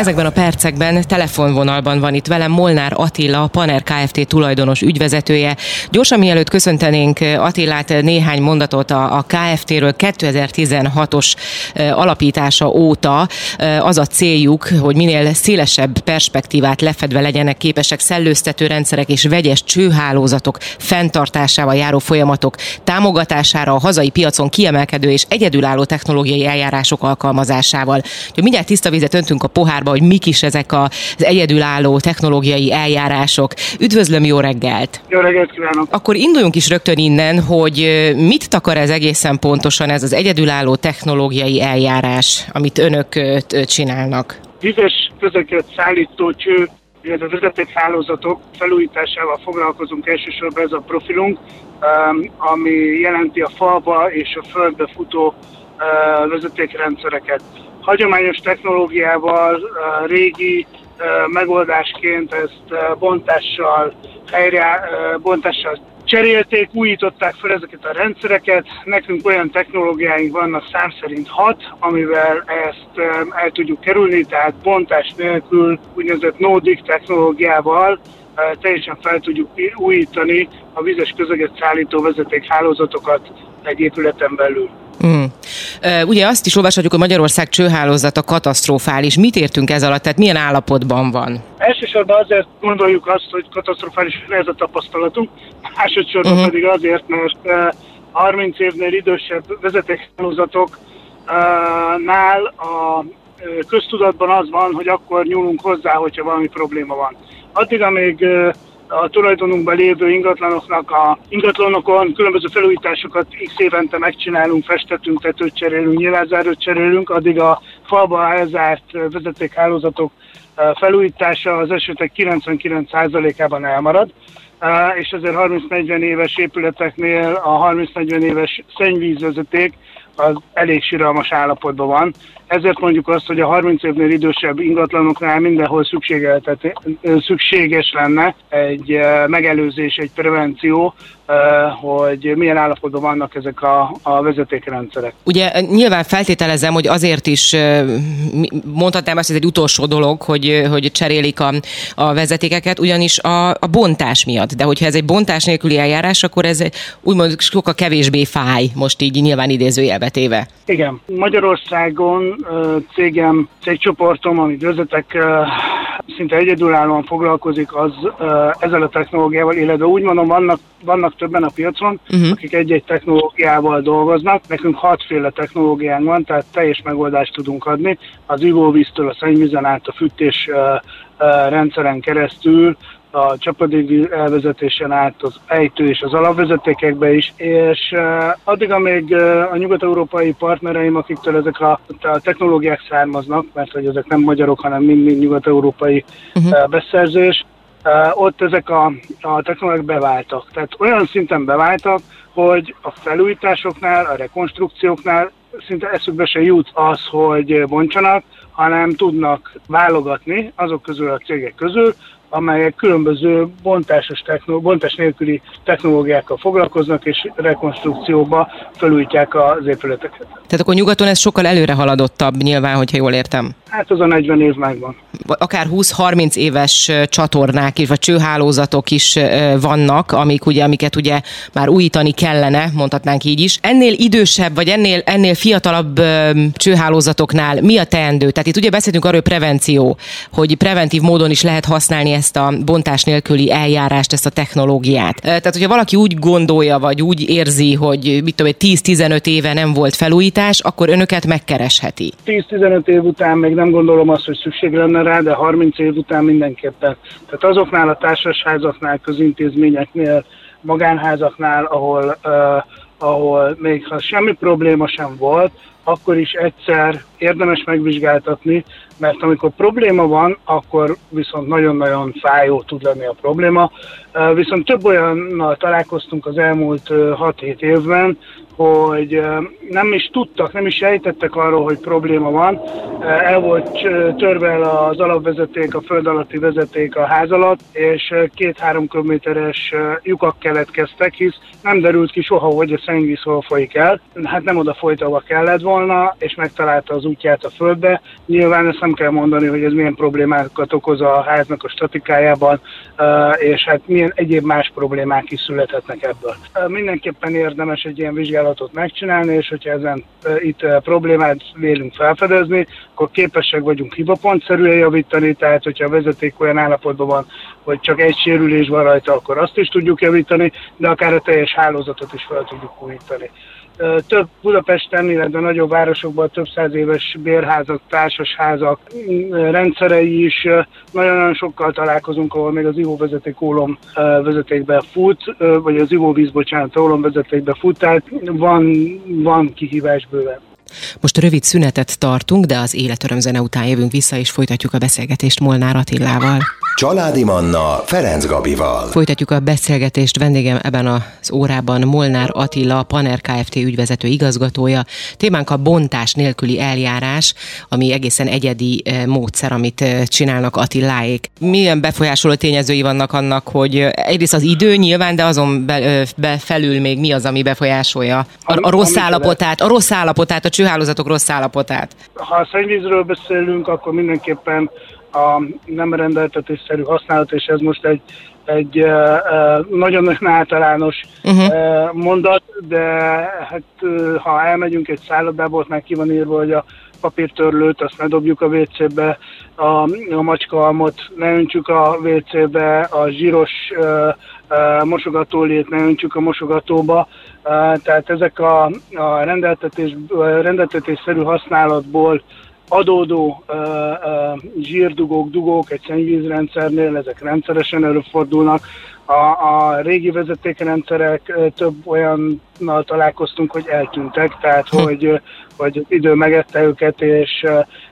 Ezekben a percekben telefonvonalban van itt velem Molnár Attila, a Paner Kft. tulajdonos ügyvezetője. Gyorsan mielőtt köszöntenénk Attilát néhány mondatot a, a Kft-ről 2016-os alapítása óta az a céljuk, hogy minél szélesebb perspektívát lefedve legyenek képesek szellőztető rendszerek és vegyes csőhálózatok fenntartásával járó folyamatok támogatására a hazai piacon kiemelkedő és egyedülálló technológiai eljárások alkalmazásával. Hogy mindjárt tiszta vizet öntünk a pohárba, hogy mik is ezek az egyedülálló technológiai eljárások. Üdvözlöm, jó reggelt! Jó reggelt kívánok! Akkor induljunk is rögtön innen, hogy mit takar ez egészen pontosan ez az egyedülálló technológiai eljárás, amit önök csinálnak? Vizes közeket szállító cső illetve vezetékhálózatok felújításával foglalkozunk elsősorban ez a profilunk, ami jelenti a falba és a földbe futó vezetékrendszereket. Hagyományos technológiával, régi megoldásként ezt bontással, helyre, bontással cserélték, újították fel ezeket a rendszereket. Nekünk olyan technológiáink vannak szám szerint hat, amivel ezt el tudjuk kerülni, tehát bontás nélkül úgynevezett no-dig technológiával teljesen fel tudjuk újítani a vizes közeget szállító vezetékhálózatokat egy épületen belül. Mm. Ugye azt is olvashatjuk, hogy Magyarország csőhálózata katasztrofális. Mit értünk ez alatt? Tehát milyen állapotban van? Elsősorban azért gondoljuk azt, hogy katasztrofális ez a tapasztalatunk, másodszorban uh-huh. pedig azért, mert 30 évnél idősebb vezetékhálózatoknál a köztudatban az van, hogy akkor nyúlunk hozzá, hogyha valami probléma van. Addig, amíg a tulajdonunkban lévő ingatlanoknak a ingatlanokon különböző felújításokat x évente megcsinálunk, festetünk, tetőt cserélünk, nyilvánzárót cserélünk, addig a falba elzárt vezetékhálózatok felújítása az esetek 99%-ában elmarad és ezért 30-40 éves épületeknél a 30-40 éves szennyvízvezeték az elég siralmas állapotban van. Ezért mondjuk azt, hogy a 30 évnél idősebb ingatlanoknál mindenhol szükséges lenne egy megelőzés, egy prevenció, hogy milyen állapotban vannak ezek a, a vezetékrendszerek. Ugye nyilván feltételezem, hogy azért is mondhatnám azt, hogy ez egy utolsó dolog, hogy, hogy cserélik a, a vezetékeket, ugyanis a, a bontás miatt. De hogyha ez egy bontás nélküli eljárás, akkor ez úgymond sokkal kevésbé fáj, most így nyilván idézőjelbe téve. Igen. Magyarországon cégem, cégcsoportom, amit vezetek, szinte egyedülállóan foglalkozik az ezzel a technológiával, illetve úgy mondom, vannak, vannak többen a piacon, uh-huh. akik egy-egy technológiával dolgoznak. Nekünk hatféle technológiánk van, tehát teljes megoldást tudunk adni. Az ivóvíztől a szennyvízen át a fűtés rendszeren keresztül a csapadékvíz elvezetésen át az ejtő és az alapvezetékekbe is, és addig, amíg a nyugat-európai partnereim, akiktől ezek a, a technológiák származnak, mert hogy ezek nem magyarok, hanem mind-mind nyugat-európai uh-huh. uh, beszerzés, ott ezek a, a technológiák beváltak. Tehát olyan szinten beváltak, hogy a felújításoknál, a rekonstrukcióknál szinte eszükbe se jut az, hogy bontsanak, hanem tudnak válogatni azok közül a cégek közül, amelyek különböző bontásos technó, bontás nélküli technológiákkal foglalkoznak, és rekonstrukcióba felújítják az épületeket. Tehát akkor nyugaton ez sokkal előre haladottabb nyilván, hogyha jól értem. Hát az a 40 év megvan. Akár 20-30 éves csatornák is, vagy csőhálózatok is vannak, amik ugye, amiket ugye már újítani kellene, mondhatnánk így is. Ennél idősebb, vagy ennél, ennél fiatalabb csőhálózatoknál mi a teendő? Tehát itt ugye beszéltünk arról, hogy prevenció, hogy preventív módon is lehet használni ezt a bontás nélküli eljárást, ezt a technológiát. Tehát, hogyha valaki úgy gondolja, vagy úgy érzi, hogy mit tudom, 10-15 éve nem volt felújítás, akkor önöket megkeresheti. 10-15 év után még nem gondolom azt, hogy szükség lenne rá, de 30 év után mindenképpen. Tehát azoknál a társasházaknál, közintézményeknél, magánházaknál, ahol uh, ahol még ha semmi probléma sem volt, akkor is egyszer érdemes megvizsgáltatni, mert amikor probléma van, akkor viszont nagyon-nagyon fájó tud lenni a probléma. Viszont több olyannal találkoztunk az elmúlt 6-7 évben, hogy nem is tudtak, nem is sejtettek arról, hogy probléma van. El volt törve az alapvezeték, a föld alatti vezeték a ház alatt, és két-három kilométeres lyukak keletkeztek, hisz nem derült ki soha, hogy a szennyvíz hol folyik el. Hát nem oda folyt, ahova kellett volna, és megtalálta az útját a földbe. Nyilván ezt nem kell mondani, hogy ez milyen problémákat okoz a háznak a statikájában, és hát milyen egyéb más problémák is születhetnek ebből. Mindenképpen érdemes egy ilyen vizsgálatot megcsinálni, és hogyha ezen itt problémát vélünk felfedezni, akkor képesek vagyunk hibapontszerűen javítani, tehát hogyha a vezeték olyan állapotban van, hogy csak egy sérülés van rajta, akkor azt is tudjuk javítani, de akár a teljes hálózatot is fel tudjuk újítani több Budapesten, illetve nagyobb városokban több száz éves bérházak, társasházak rendszerei is nagyon-nagyon sokkal találkozunk, ahol még az ivóvezeték ólom vezetékbe fut, vagy az ivóvíz, bocsánat, ólom vezetékbe fut, tehát van, van kihívás bőven. Most rövid szünetet tartunk, de az életörömzene után jövünk vissza, és folytatjuk a beszélgetést Molnár Attillával. Családi Manna Ferenc Gabival. Folytatjuk a beszélgetést. Vendégem ebben az órában Molnár Attila, Paner Kft. ügyvezető igazgatója. Témánk a bontás nélküli eljárás, ami egészen egyedi eh, módszer, amit eh, csinálnak Attiláék. Milyen befolyásoló tényezői vannak annak, hogy eh, egyrészt az idő nyilván, de azon be, be felül még mi az, ami befolyásolja a, a rossz állapotát, a rossz állapotát, a csőhálózatok rossz állapotát? Ha a szennyvízről beszélünk, akkor mindenképpen a nem rendeltetésszerű használat, és ez most egy, egy uh, nagyon általános uh-huh. mondat, de hát ha elmegyünk egy szállodába, ott már ki van írva, hogy a papírtörlőt, azt ne dobjuk a WC-be, a, a macskaalmot ne öntsük a WC-be, a zsíros uh, uh, mosogatólét ne öntsük a mosogatóba. Uh, tehát ezek a, a rendeltetés, rendeltetésszerű használatból adódó uh, uh, zsírdugók, dugók egy szennyvízrendszernél, ezek rendszeresen előfordulnak. A, a régi vezetékrendszerek több olyannal találkoztunk, hogy eltűntek, tehát hm. hogy, hogy idő megette őket, és,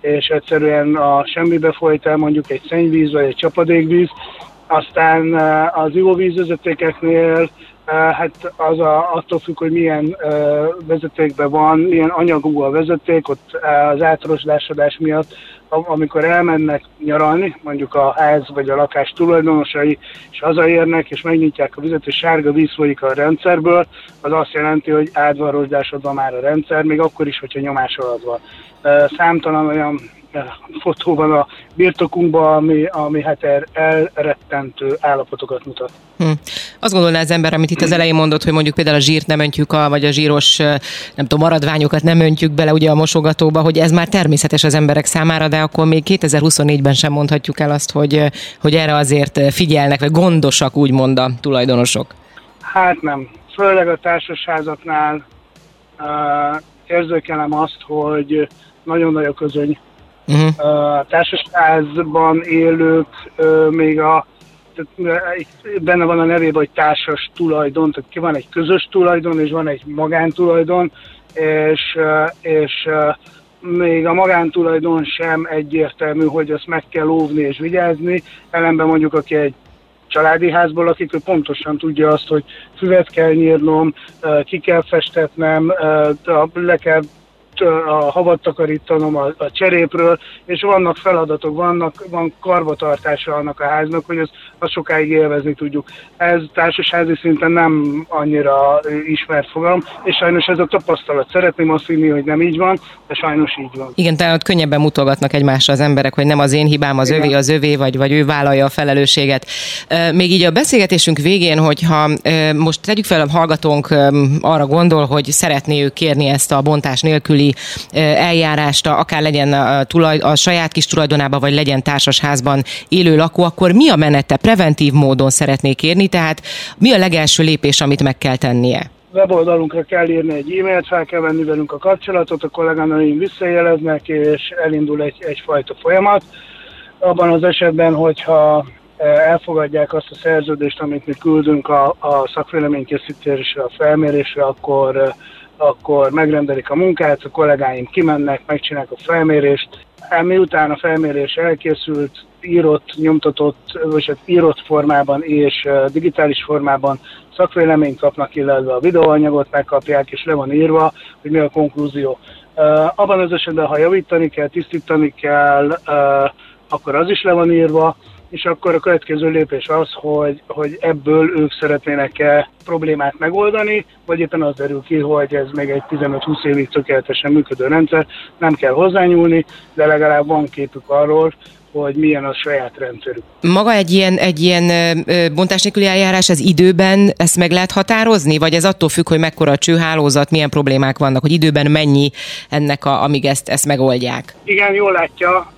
és egyszerűen a semmibe folyt el mondjuk egy szennyvíz vagy egy csapadékvíz, aztán az ivóvízvezetékeknél Hát az a, attól függ, hogy milyen vezetékben van, milyen anyagú a vezeték, ott az átrosdásodás miatt, amikor elmennek nyaralni, mondjuk a ház vagy a lakás tulajdonosai, és hazaérnek, és megnyitják a vizet, és sárga víz folyik a rendszerből, az azt jelenti, hogy át van rozsdásodva már a rendszer, még akkor is, hogyha nyomás alatt van. Számtalan olyan fotó van a birtokunkban, ami, ami hát elrettentő állapotokat mutat. Hm. Azt gondolná az ember, amit itt az elején mondott, hogy mondjuk például a zsírt nem öntjük, a, vagy a zsíros, nem tudom, maradványokat nem öntjük bele ugye a mosogatóba, hogy ez már természetes az emberek számára, de akkor még 2024-ben sem mondhatjuk el azt, hogy, hogy erre azért figyelnek, vagy gondosak úgymond a tulajdonosok. Hát nem. Főleg a társasházaknál uh, érzékelem azt, hogy nagyon nagy a közöny Uh-huh. Társasházban élők még a benne van a nevében, hogy társas tulajdon, tehát ki van egy közös tulajdon, és van egy magántulajdon, és, és még a magántulajdon sem egyértelmű, hogy azt meg kell óvni és vigyázni, ellenben mondjuk aki egy családi házból akik ő pontosan tudja azt, hogy füvet kell nyírnom, ki kell festetnem, le kell a havat takarítanom a, a cserépről, és vannak feladatok, vannak, van karvatartása annak a háznak, hogy azt, azt sokáig élvezni tudjuk. Ez társasházi szinten nem annyira ismert fogalom, és sajnos ez a tapasztalat. Szeretném azt hinni, hogy nem így van, de sajnos így van. Igen, tehát ott könnyebben mutogatnak egymásra az emberek, hogy nem az én hibám, az Igen. övé, az övé, vagy, vagy ő vállalja a felelősséget. Még így a beszélgetésünk végén, hogyha most tegyük fel a hallgatónk arra gondol, hogy szeretné ő kérni ezt a bontás nélküli eljárást, akár legyen a, tulaj, a saját kis tulajdonában, vagy legyen társasházban élő lakó, akkor mi a menete? Preventív módon szeretnék érni, tehát mi a legelső lépés, amit meg kell tennie? weboldalunkra kell írni egy e-mailt, fel kell venni velünk a kapcsolatot, a kolléganőim visszajeleznek, és elindul egy, egyfajta folyamat. Abban az esetben, hogyha elfogadják azt a szerződést, amit mi küldünk a, a szakvéleménykészítésre, a felmérésre, akkor akkor megrendelik a munkát, a kollégáim kimennek, megcsinálják a felmérést. Miután a felmérés elkészült, írott, nyomtatott, vagy hát írott formában és digitális formában szakvéleményt kapnak, illetve a videóanyagot megkapják, és le van írva, hogy mi a konklúzió. Abban az esetben, ha javítani kell, tisztítani kell, akkor az is le van írva, és akkor a következő lépés az, hogy, hogy ebből ők szeretnének-e problémát megoldani, vagy éppen az derül ki, hogy ez még egy 15-20 évig tökéletesen működő rendszer, nem kell hozzányúlni, de legalább van képük arról, hogy milyen a saját rendszerük. Maga egy ilyen, egy ilyen bontás nélküli eljárás az időben ezt meg lehet határozni, vagy ez attól függ, hogy mekkora a csőhálózat, milyen problémák vannak, hogy időben mennyi ennek, a, amíg ezt, ezt megoldják? Igen, jól látja,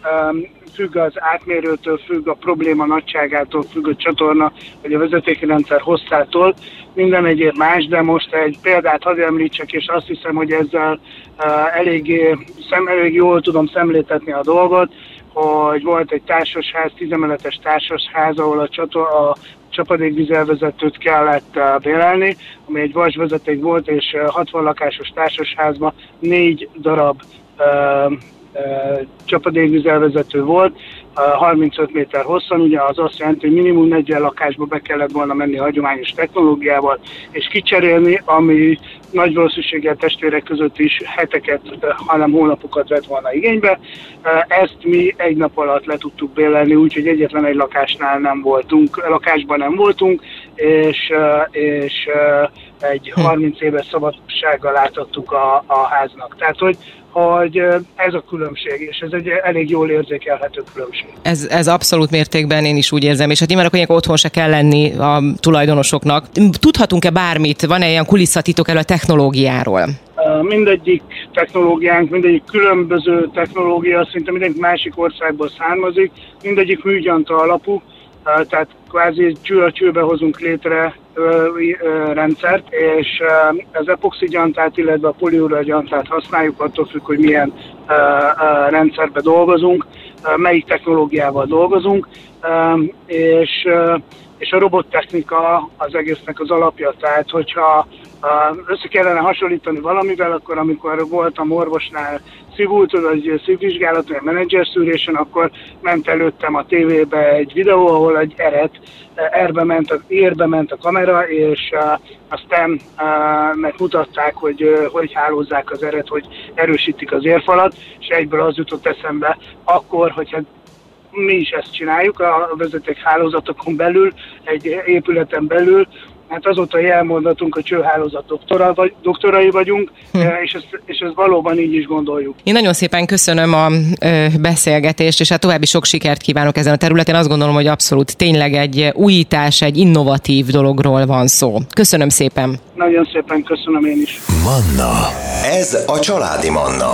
függ az átmérőtől, függ a probléma nagyságától, függ a csatorna, vagy a vezetéki rendszer hosszától. Minden egyéb más, de most egy példát hadd említsek, és azt hiszem, hogy ezzel uh, eléggé, szem, elég jól tudom szemléltetni a dolgot hogy volt egy társasház, tízemeletes társasház, ahol a, csator, a csapadékvizelvezetőt kellett uh, bérelni, ami egy vasvezeték volt, és 60 lakásos társasházban négy darab csapadékvizelvezető volt, 35 méter hosszan, ugye az azt jelenti, hogy minimum 40 lakásba be kellett volna menni hagyományos technológiával, és kicserélni, ami nagy valószínűséggel testvérek között is heteket, hanem hónapokat vett volna igénybe. Ezt mi egy nap alatt le tudtuk bélelni, úgyhogy egyetlen egy lakásnál nem voltunk, lakásban nem voltunk, és, és egy 30 hm. éves szabadsággal átadtuk a, a háznak. Tehát, hogy hogy ez a különbség, és ez egy elég jól érzékelhető különbség. Ez, ez abszolút mértékben én is úgy érzem, és hát nyilván akkor otthon se kell lenni a tulajdonosoknak. Tudhatunk-e bármit? Van-e ilyen kulisszatitok el a technológiáról? Mindegyik technológiánk, mindegyik különböző technológia, szinte mindegyik másik országból származik, mindegyik műgyanta alapú, tehát kvázi cső a csőbe hozunk létre rendszert, és az epoxi gyantát, illetve a poliúra gyantát használjuk, attól függ, hogy milyen rendszerbe dolgozunk, melyik technológiával dolgozunk, és, és a robottechnika az egésznek az alapja, tehát hogyha össze kellene hasonlítani valamivel, akkor amikor voltam orvosnál szívult, vagy szívvizsgálat, vagy menedzser szűrésen, akkor ment előttem a tévébe egy videó, ahol egy eret, erbe ment, a, érbe ment a kamera, és uh, aztán uh, megmutatták, hogy uh, hogy hálózzák az eret, hogy erősítik az érfalat, és egyből az jutott eszembe akkor, hogyha mi is ezt csináljuk a vezeték hálózatokon belül, egy épületen belül, Hát azóta elmondatunk, hogy csőhálózat doktora, vagy, doktorai vagyunk, hm. Eh, és, ezt, és ezt valóban így is gondoljuk. Én nagyon szépen köszönöm a ö, beszélgetést, és hát további sok sikert kívánok ezen a területen. Azt gondolom, hogy abszolút tényleg egy újítás, egy innovatív dologról van szó. Köszönöm szépen. Nagyon szépen köszönöm én is. Manna. Ez a családi Manna.